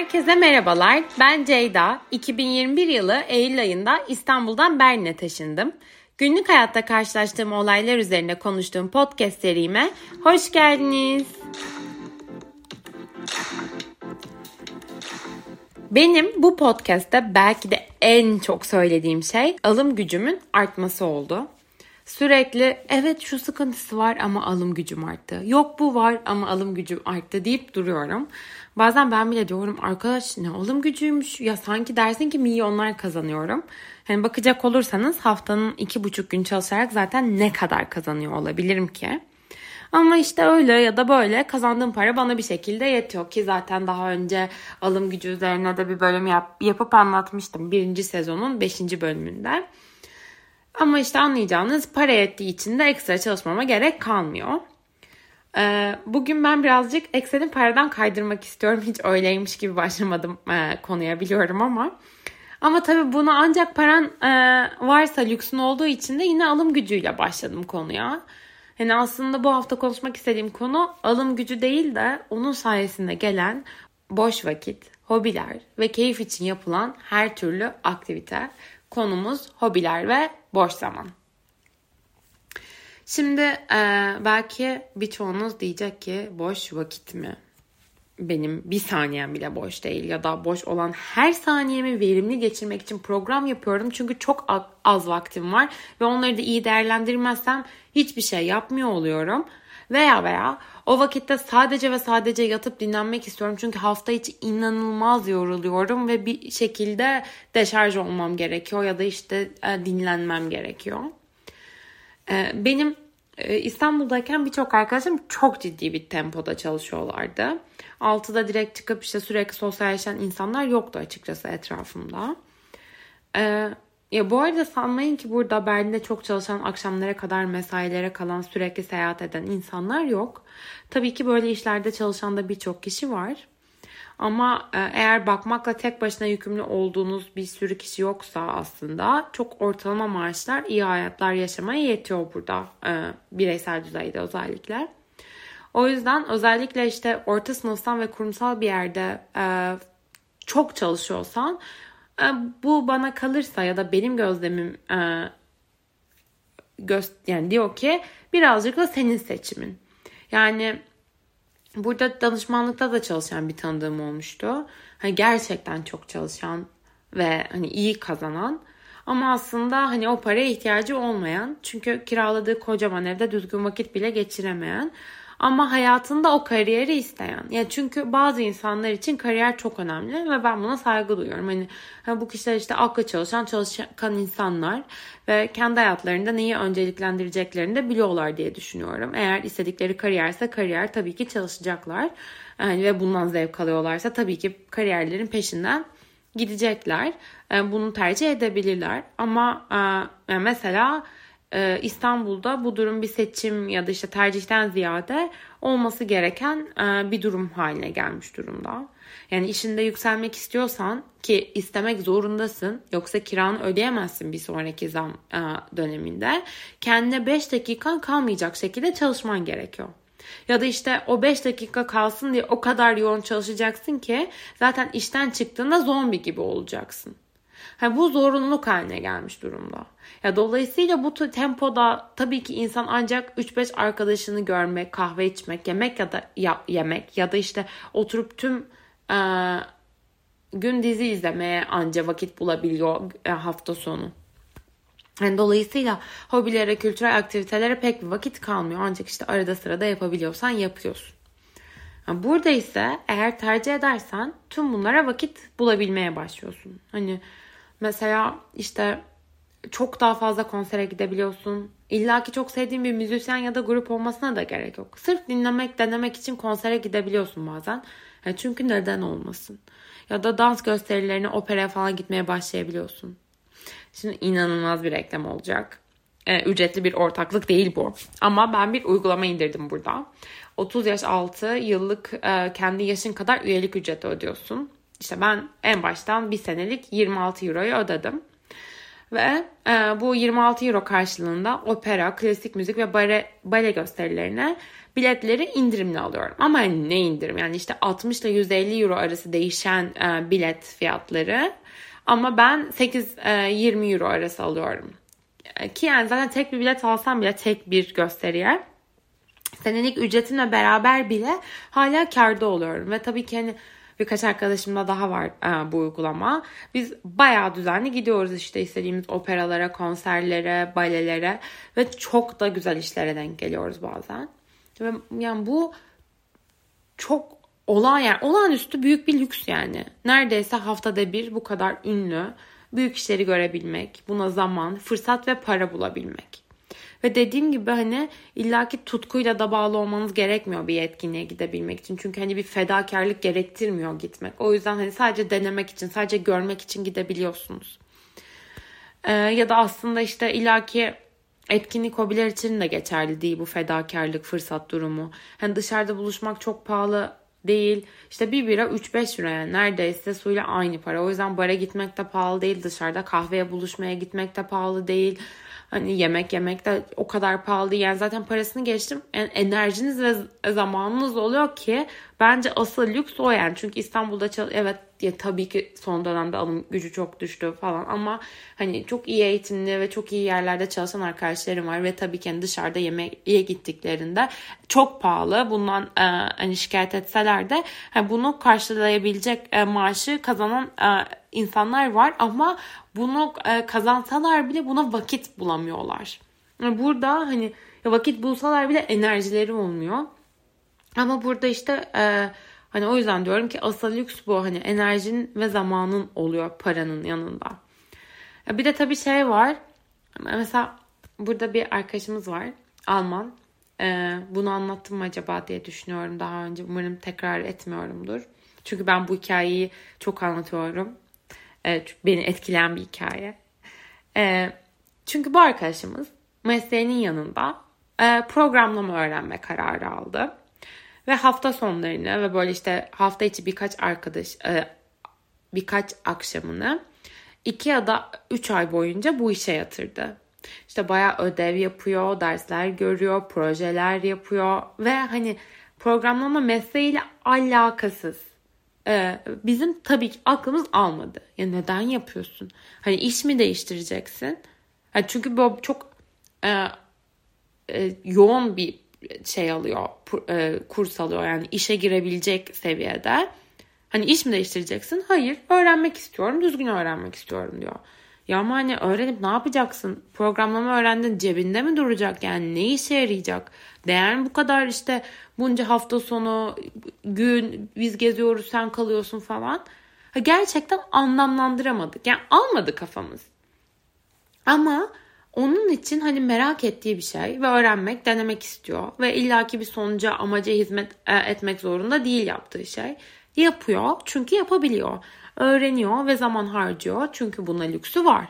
Herkese merhabalar. Ben Ceyda. 2021 yılı Eylül ayında İstanbul'dan Berlin'e taşındım. Günlük hayatta karşılaştığım olaylar üzerine konuştuğum podcast serime hoş geldiniz. Benim bu podcast'te belki de en çok söylediğim şey alım gücümün artması oldu. Sürekli evet şu sıkıntısı var ama alım gücüm arttı. Yok bu var ama alım gücüm arttı deyip duruyorum. Bazen ben bile diyorum arkadaş ne alım gücüymüş ya sanki dersin ki milyonlar kazanıyorum. Hani bakacak olursanız haftanın iki buçuk gün çalışarak zaten ne kadar kazanıyor olabilirim ki? Ama işte öyle ya da böyle kazandığım para bana bir şekilde yetiyor ki zaten daha önce alım gücü üzerine de bir bölüm yap, yapıp anlatmıştım birinci sezonun beşinci bölümünde. Ama işte anlayacağınız para ettiği için de ekstra çalışmama gerek kalmıyor. Ee, bugün ben birazcık Excel'in paradan kaydırmak istiyorum. Hiç öyleymiş gibi başlamadım e, konuya biliyorum ama. Ama tabii bunu ancak paran e, varsa lüksün olduğu için de yine alım gücüyle başladım konuya. Yani aslında bu hafta konuşmak istediğim konu alım gücü değil de onun sayesinde gelen boş vakit, hobiler ve keyif için yapılan her türlü aktivite. Konumuz hobiler ve boş zaman. Şimdi e, belki birçoğunuz diyecek ki boş vakit mi? Benim bir saniyem bile boş değil ya da boş olan her saniyemi verimli geçirmek için program yapıyorum. Çünkü çok az vaktim var ve onları da iyi değerlendirmezsem hiçbir şey yapmıyor oluyorum. Veya veya o vakitte sadece ve sadece yatıp dinlenmek istiyorum. Çünkü hafta içi inanılmaz yoruluyorum ve bir şekilde deşarj olmam gerekiyor ya da işte e, dinlenmem gerekiyor. E, benim e, İstanbul'dayken birçok arkadaşım çok ciddi bir tempoda çalışıyorlardı. Altıda direkt çıkıp işte sürekli sosyalleşen insanlar yoktu açıkçası etrafımda. Ya bu arada sanmayın ki burada Berlin'de çok çalışan akşamlara kadar mesailere kalan sürekli seyahat eden insanlar yok. Tabii ki böyle işlerde çalışan da birçok kişi var. Ama e, eğer bakmakla tek başına yükümlü olduğunuz bir sürü kişi yoksa aslında çok ortalama maaşlar iyi hayatlar yaşamaya yetiyor burada e, bireysel düzeyde özellikle. O yüzden özellikle işte orta sınıftan ve kurumsal bir yerde e, çok çalışıyorsan bu bana kalırsa ya da benim gözlemim e, göz, yani diyor ki birazcık da senin seçimin. Yani burada danışmanlıkta da çalışan bir tanıdığım olmuştu. Hani gerçekten çok çalışan ve hani iyi kazanan ama aslında hani o paraya ihtiyacı olmayan çünkü kiraladığı kocaman evde düzgün vakit bile geçiremeyen ama hayatında o kariyeri isteyen. Ya çünkü bazı insanlar için kariyer çok önemli ve ben buna saygı duyuyorum. Hani, bu kişiler işte akla çalışan çalışkan insanlar ve kendi hayatlarında neyi önceliklendireceklerini de biliyorlar diye düşünüyorum. Eğer istedikleri kariyerse kariyer tabii ki çalışacaklar. Yani ve bundan zevk alıyorlarsa tabii ki kariyerlerin peşinden gidecekler. Yani bunu tercih edebilirler. Ama yani mesela e, İstanbul'da bu durum bir seçim ya da işte tercihten ziyade olması gereken e, bir durum haline gelmiş durumda. Yani işinde yükselmek istiyorsan ki istemek zorundasın yoksa kiranı ödeyemezsin bir sonraki zam e, döneminde. Kendine 5 dakikan kalmayacak şekilde çalışman gerekiyor. Ya da işte o 5 dakika kalsın diye o kadar yoğun çalışacaksın ki zaten işten çıktığında zombi gibi olacaksın. Ha, bu zorunluluk haline gelmiş durumda. Ya dolayısıyla bu tempoda tabii ki insan ancak 3-5 arkadaşını görmek, kahve içmek, yemek ya da ya, yemek ya da işte oturup tüm e, gün dizi izlemeye anca vakit bulabiliyor e, hafta sonu. Yani dolayısıyla hobilere, kültürel aktivitelere pek bir vakit kalmıyor. Ancak işte arada sırada yapabiliyorsan yapıyorsun. Yani burada ise eğer tercih edersen tüm bunlara vakit bulabilmeye başlıyorsun. Hani mesela işte çok daha fazla konsere gidebiliyorsun. İlla ki çok sevdiğin bir müzisyen ya da grup olmasına da gerek yok. Sırf dinlemek, denemek için konsere gidebiliyorsun bazen. Yani çünkü neden olmasın? Ya da dans gösterilerine, opera falan gitmeye başlayabiliyorsun. Şimdi inanılmaz bir reklam olacak. Ee, ücretli bir ortaklık değil bu. Ama ben bir uygulama indirdim burada. 30 yaş altı yıllık e, kendi yaşın kadar üyelik ücreti ödüyorsun. İşte ben en baştan bir senelik 26 euroyu ödedim. Ve e, bu 26 euro karşılığında opera, klasik müzik ve bale, bale gösterilerine biletleri indirimli alıyorum. Ama ne indirim? Yani işte 60 ile 150 euro arası değişen e, bilet fiyatları. Ama ben 8-20 e, euro arası alıyorum. E, ki yani zaten tek bir bilet alsam bile tek bir gösteriye senelik ücretimle beraber bile hala karda oluyorum. Ve tabii ki hani birkaç arkadaşımda daha var e, bu uygulama. Biz bayağı düzenli gidiyoruz işte istediğimiz operalara, konserlere, balelere ve çok da güzel işlere denk geliyoruz bazen. Yani bu çok olağan yani olağanüstü büyük bir lüks yani. Neredeyse haftada bir bu kadar ünlü büyük işleri görebilmek, buna zaman, fırsat ve para bulabilmek. Ve dediğim gibi hani illaki tutkuyla da bağlı olmanız gerekmiyor bir etkinliğe gidebilmek için. Çünkü hani bir fedakarlık gerektirmiyor gitmek. O yüzden hani sadece denemek için, sadece görmek için gidebiliyorsunuz. Ee, ya da aslında işte illaki etkinlik hobiler için de geçerli değil bu fedakarlık, fırsat durumu. Hani dışarıda buluşmak çok pahalı değil. İşte bir bira 3-5 lira yani neredeyse suyla aynı para. O yüzden bara gitmek de pahalı değil. Dışarıda kahveye buluşmaya gitmek de pahalı değil. Hani yemek yemek de o kadar pahalı değil. Yani zaten parasını geçtim. Yani enerjiniz ve zamanınız oluyor ki bence asıl lüks o yani. Çünkü İstanbul'da çal evet ya tabii ki son dönemde alım gücü çok düştü falan ama hani çok iyi eğitimli ve çok iyi yerlerde çalışan arkadaşlarım var ve tabii ki hani dışarıda yemeğe gittiklerinde çok pahalı. Bundan e, hani şikayet etseler de hani bunu karşılayabilecek e, maaşı kazanan e, insanlar var ama bunu e, kazansalar bile buna vakit bulamıyorlar. Yani burada hani vakit bulsalar bile enerjileri olmuyor. Ama burada işte e, hani o yüzden diyorum ki asıl lüks bu. Hani enerjin ve zamanın oluyor paranın yanında. Bir de tabii şey var. Mesela burada bir arkadaşımız var. Alman. Ee, bunu anlattım mı acaba diye düşünüyorum daha önce. Umarım tekrar etmiyorumdur. Çünkü ben bu hikayeyi çok anlatıyorum. Evet, beni etkileyen bir hikaye. Ee, çünkü bu arkadaşımız mesleğinin yanında e, programlama öğrenme kararı aldı. Ve hafta sonlarını ve böyle işte hafta içi birkaç arkadaş e, birkaç akşamını iki ya da üç ay boyunca bu işe yatırdı. İşte bayağı ödev yapıyor, dersler görüyor, projeler yapıyor ve hani programlama mesleğiyle alakasız. Ee, bizim tabii ki aklımız almadı. Ya neden yapıyorsun? Hani iş mi değiştireceksin? Yani çünkü bu çok e, e, yoğun bir şey alıyor, e, kurs alıyor yani işe girebilecek seviyede. Hani iş mi değiştireceksin? Hayır, öğrenmek istiyorum, düzgün öğrenmek istiyorum diyor. Ya ama hani öğrenip ne yapacaksın? Programlama öğrendin cebinde mi duracak? Yani ne işe yarayacak? Değer bu kadar işte bunca hafta sonu gün biz geziyoruz sen kalıyorsun falan. Ha, gerçekten anlamlandıramadık. Yani almadı kafamız. Ama onun için hani merak ettiği bir şey ve öğrenmek, denemek istiyor. Ve illaki bir sonuca, amaca hizmet e, etmek zorunda değil yaptığı şey. Yapıyor çünkü yapabiliyor. Öğreniyor ve zaman harcıyor çünkü buna lüksü var.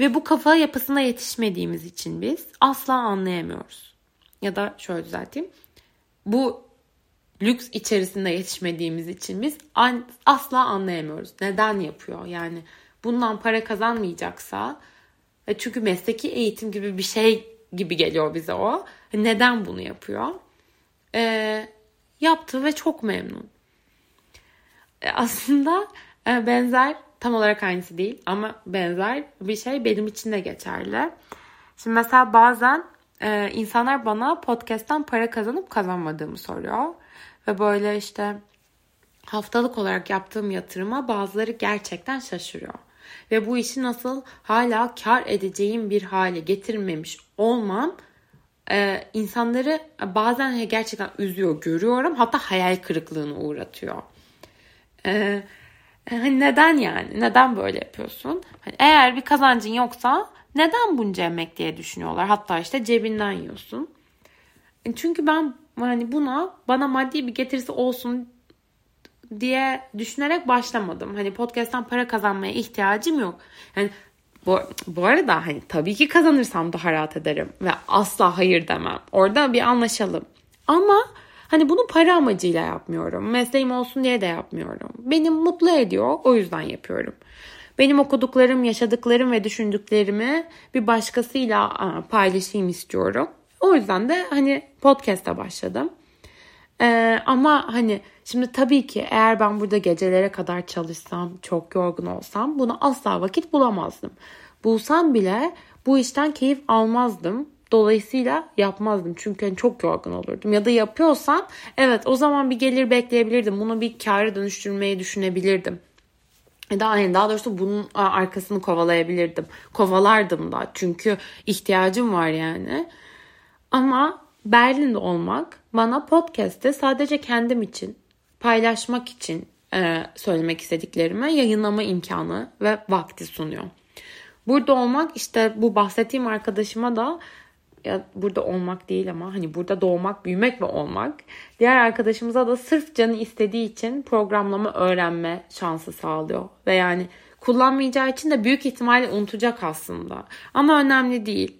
Ve bu kafa yapısına yetişmediğimiz için biz asla anlayamıyoruz. Ya da şöyle düzelteyim. Bu lüks içerisinde yetişmediğimiz için biz asla anlayamıyoruz. Neden yapıyor? Yani bundan para kazanmayacaksa çünkü mesleki eğitim gibi bir şey gibi geliyor bize o. Neden bunu yapıyor? E, yaptı ve çok memnun. E, aslında e, benzer tam olarak aynısı değil ama benzer bir şey benim için de geçerli. Şimdi mesela bazen e, insanlar bana podcast'tan para kazanıp kazanmadığımı soruyor. Ve böyle işte haftalık olarak yaptığım yatırıma bazıları gerçekten şaşırıyor ve bu işi nasıl hala kar edeceğim bir hale getirmemiş olmam e, insanları bazen gerçekten üzüyor görüyorum hatta hayal kırıklığına uğratıyor. E, hani neden yani? Neden böyle yapıyorsun? Hani eğer bir kazancın yoksa neden bunca emek diye düşünüyorlar. Hatta işte cebinden yiyorsun. E, çünkü ben hani buna bana maddi bir getirisi olsun diye düşünerek başlamadım. Hani podcast'tan para kazanmaya ihtiyacım yok. Yani bu, bu arada hani tabii ki kazanırsam daha rahat ederim ve asla hayır demem. Orada bir anlaşalım. Ama hani bunu para amacıyla yapmıyorum. Mesleğim olsun diye de yapmıyorum. Beni mutlu ediyor o yüzden yapıyorum. benim okuduklarım, yaşadıklarım ve düşündüklerimi bir başkasıyla paylaşayım istiyorum. O yüzden de hani podcast'a başladım. Ee, ama hani şimdi tabii ki eğer ben burada gecelere kadar çalışsam, çok yorgun olsam buna asla vakit bulamazdım. Bulsam bile bu işten keyif almazdım. Dolayısıyla yapmazdım çünkü hani çok yorgun olurdum. Ya da yapıyorsam evet o zaman bir gelir bekleyebilirdim. Bunu bir kâra dönüştürmeyi düşünebilirdim. Daha, yani daha doğrusu bunun arkasını kovalayabilirdim. Kovalardım da çünkü ihtiyacım var yani. Ama Berlin'de olmak bana podcast'te sadece kendim için paylaşmak için e, söylemek istediklerimi yayınlama imkanı ve vakti sunuyor. Burada olmak işte bu bahsettiğim arkadaşıma da ya burada olmak değil ama hani burada doğmak, büyümek ve olmak. Diğer arkadaşımıza da sırf canı istediği için programlama öğrenme şansı sağlıyor. Ve yani kullanmayacağı için de büyük ihtimalle unutacak aslında. Ama önemli değil.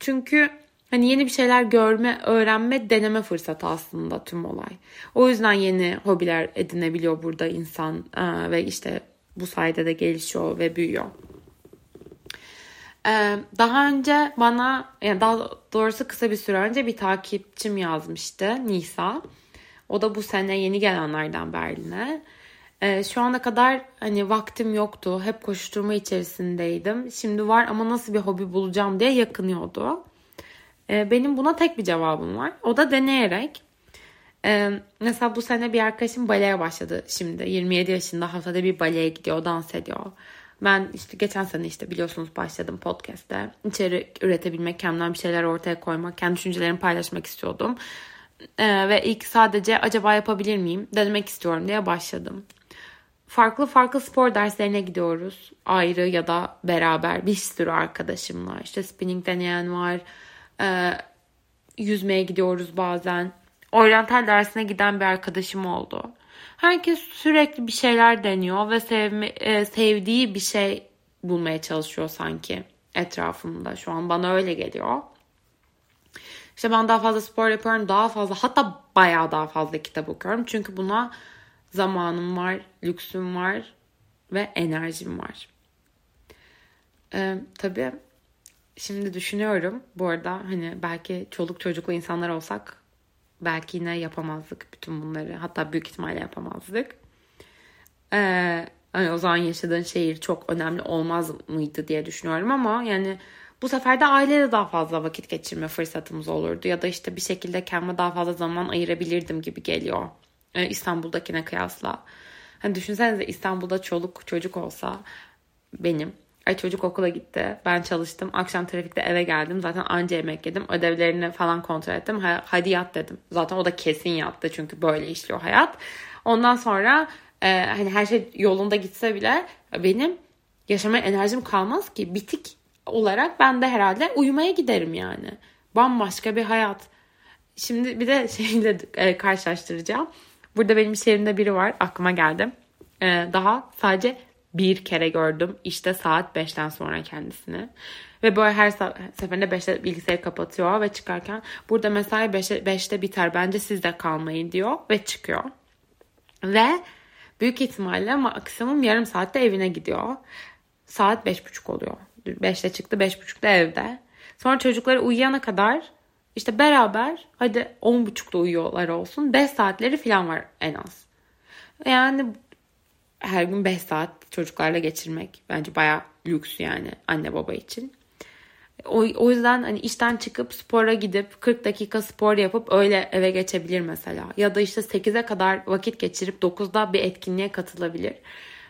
Çünkü hani yeni bir şeyler görme, öğrenme, deneme fırsatı aslında tüm olay. O yüzden yeni hobiler edinebiliyor burada insan ve işte bu sayede de gelişiyor ve büyüyor. Ee, daha önce bana yani daha doğrusu kısa bir süre önce bir takipçim yazmıştı Nisa. O da bu sene yeni gelenlerden Berlin'e. Ee, şu ana kadar hani vaktim yoktu. Hep koşturma içerisindeydim. Şimdi var ama nasıl bir hobi bulacağım diye yakınıyordu. Ee, benim buna tek bir cevabım var. O da deneyerek. Ee, mesela bu sene bir arkadaşım baleye başladı şimdi. 27 yaşında haftada bir baleye gidiyor, dans ediyor. Ben işte geçen sene işte biliyorsunuz başladım podcast'te. İçerik üretebilmek, kendimden bir şeyler ortaya koymak, kendi düşüncelerimi paylaşmak istiyordum. Ee, ve ilk sadece acaba yapabilir miyim denemek istiyorum diye başladım. Farklı farklı spor derslerine gidiyoruz. Ayrı ya da beraber bir sürü arkadaşımla. İşte spinning deneyen var. Ee, yüzmeye gidiyoruz bazen. Oryantal dersine giden bir arkadaşım oldu. Herkes sürekli bir şeyler deniyor ve sevme, e, sevdiği bir şey bulmaya çalışıyor sanki etrafımda. Şu an bana öyle geliyor. İşte ben daha fazla spor yapıyorum. Daha fazla hatta bayağı daha fazla kitap okuyorum. Çünkü buna zamanım var, lüksüm var ve enerjim var. Ee, tabii şimdi düşünüyorum. Bu arada hani belki çoluk çocuklu insanlar olsak belki yine yapamazdık bütün bunları. Hatta büyük ihtimalle yapamazdık. Ee, hani o zaman yaşadığın şehir çok önemli olmaz mıydı diye düşünüyorum ama yani bu sefer de aileyle daha fazla vakit geçirme fırsatımız olurdu. Ya da işte bir şekilde kendime daha fazla zaman ayırabilirdim gibi geliyor. Ee, İstanbul'dakine kıyasla. Hani düşünsenize İstanbul'da çoluk çocuk olsa benim Ay çocuk okula gitti. Ben çalıştım. Akşam trafikte eve geldim. Zaten anca yemek yedim. Ödevlerini falan kontrol ettim. Hadi yat dedim. Zaten o da kesin yattı. Çünkü böyle işliyor hayat. Ondan sonra e, hani her şey yolunda gitse bile benim yaşama enerjim kalmaz ki. Bitik olarak ben de herhalde uyumaya giderim yani. Bambaşka bir hayat. Şimdi bir de şeyle e, karşılaştıracağım. Burada benim şehrimde biri var. Aklıma geldi. E, daha sadece bir kere gördüm. İşte saat 5'ten sonra kendisini. Ve böyle her seferinde 5'te bilgisayarı kapatıyor ve çıkarken burada mesai 5'te, 5'te biter bence siz de kalmayın diyor ve çıkıyor. Ve büyük ihtimalle maksimum yarım saatte evine gidiyor. Saat 5.30 oluyor. 5'te çıktı 5.30'da evde. Sonra çocukları uyuyana kadar işte beraber hadi 10.30'da uyuyorlar olsun 5 saatleri falan var en az. Yani her gün 5 saat çocuklarla geçirmek bence baya lüks yani anne baba için. O, o yüzden hani işten çıkıp spora gidip 40 dakika spor yapıp öyle eve geçebilir mesela. Ya da işte 8'e kadar vakit geçirip 9'da bir etkinliğe katılabilir.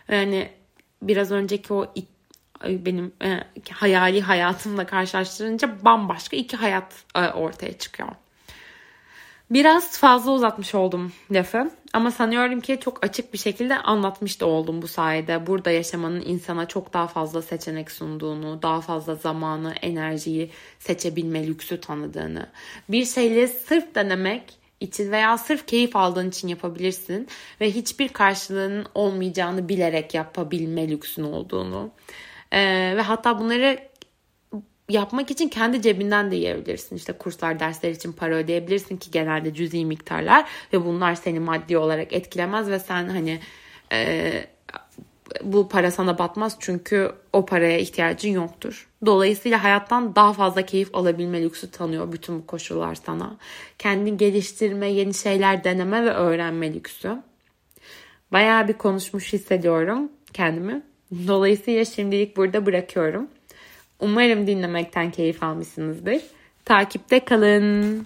Yani biraz önceki o benim e, hayali hayatımla karşılaştırınca bambaşka iki hayat e, ortaya çıkıyor. Biraz fazla uzatmış oldum lafı ama sanıyorum ki çok açık bir şekilde anlatmış da oldum bu sayede. Burada yaşamanın insana çok daha fazla seçenek sunduğunu, daha fazla zamanı, enerjiyi seçebilme lüksü tanıdığını. Bir şeyleri sırf denemek için veya sırf keyif aldığın için yapabilirsin ve hiçbir karşılığının olmayacağını bilerek yapabilme lüksün olduğunu. Ee, ve hatta bunları yapmak için kendi cebinden de yiyebilirsin. İşte kurslar, dersler için para ödeyebilirsin ki genelde cüzi miktarlar ve bunlar seni maddi olarak etkilemez ve sen hani e, bu para sana batmaz çünkü o paraya ihtiyacın yoktur. Dolayısıyla hayattan daha fazla keyif alabilme lüksü tanıyor bütün bu koşullar sana. Kendini geliştirme, yeni şeyler deneme ve öğrenme lüksü. Bayağı bir konuşmuş hissediyorum kendimi. Dolayısıyla şimdilik burada bırakıyorum. Umarım dinlemekten keyif almışsınızdır. Takipte kalın.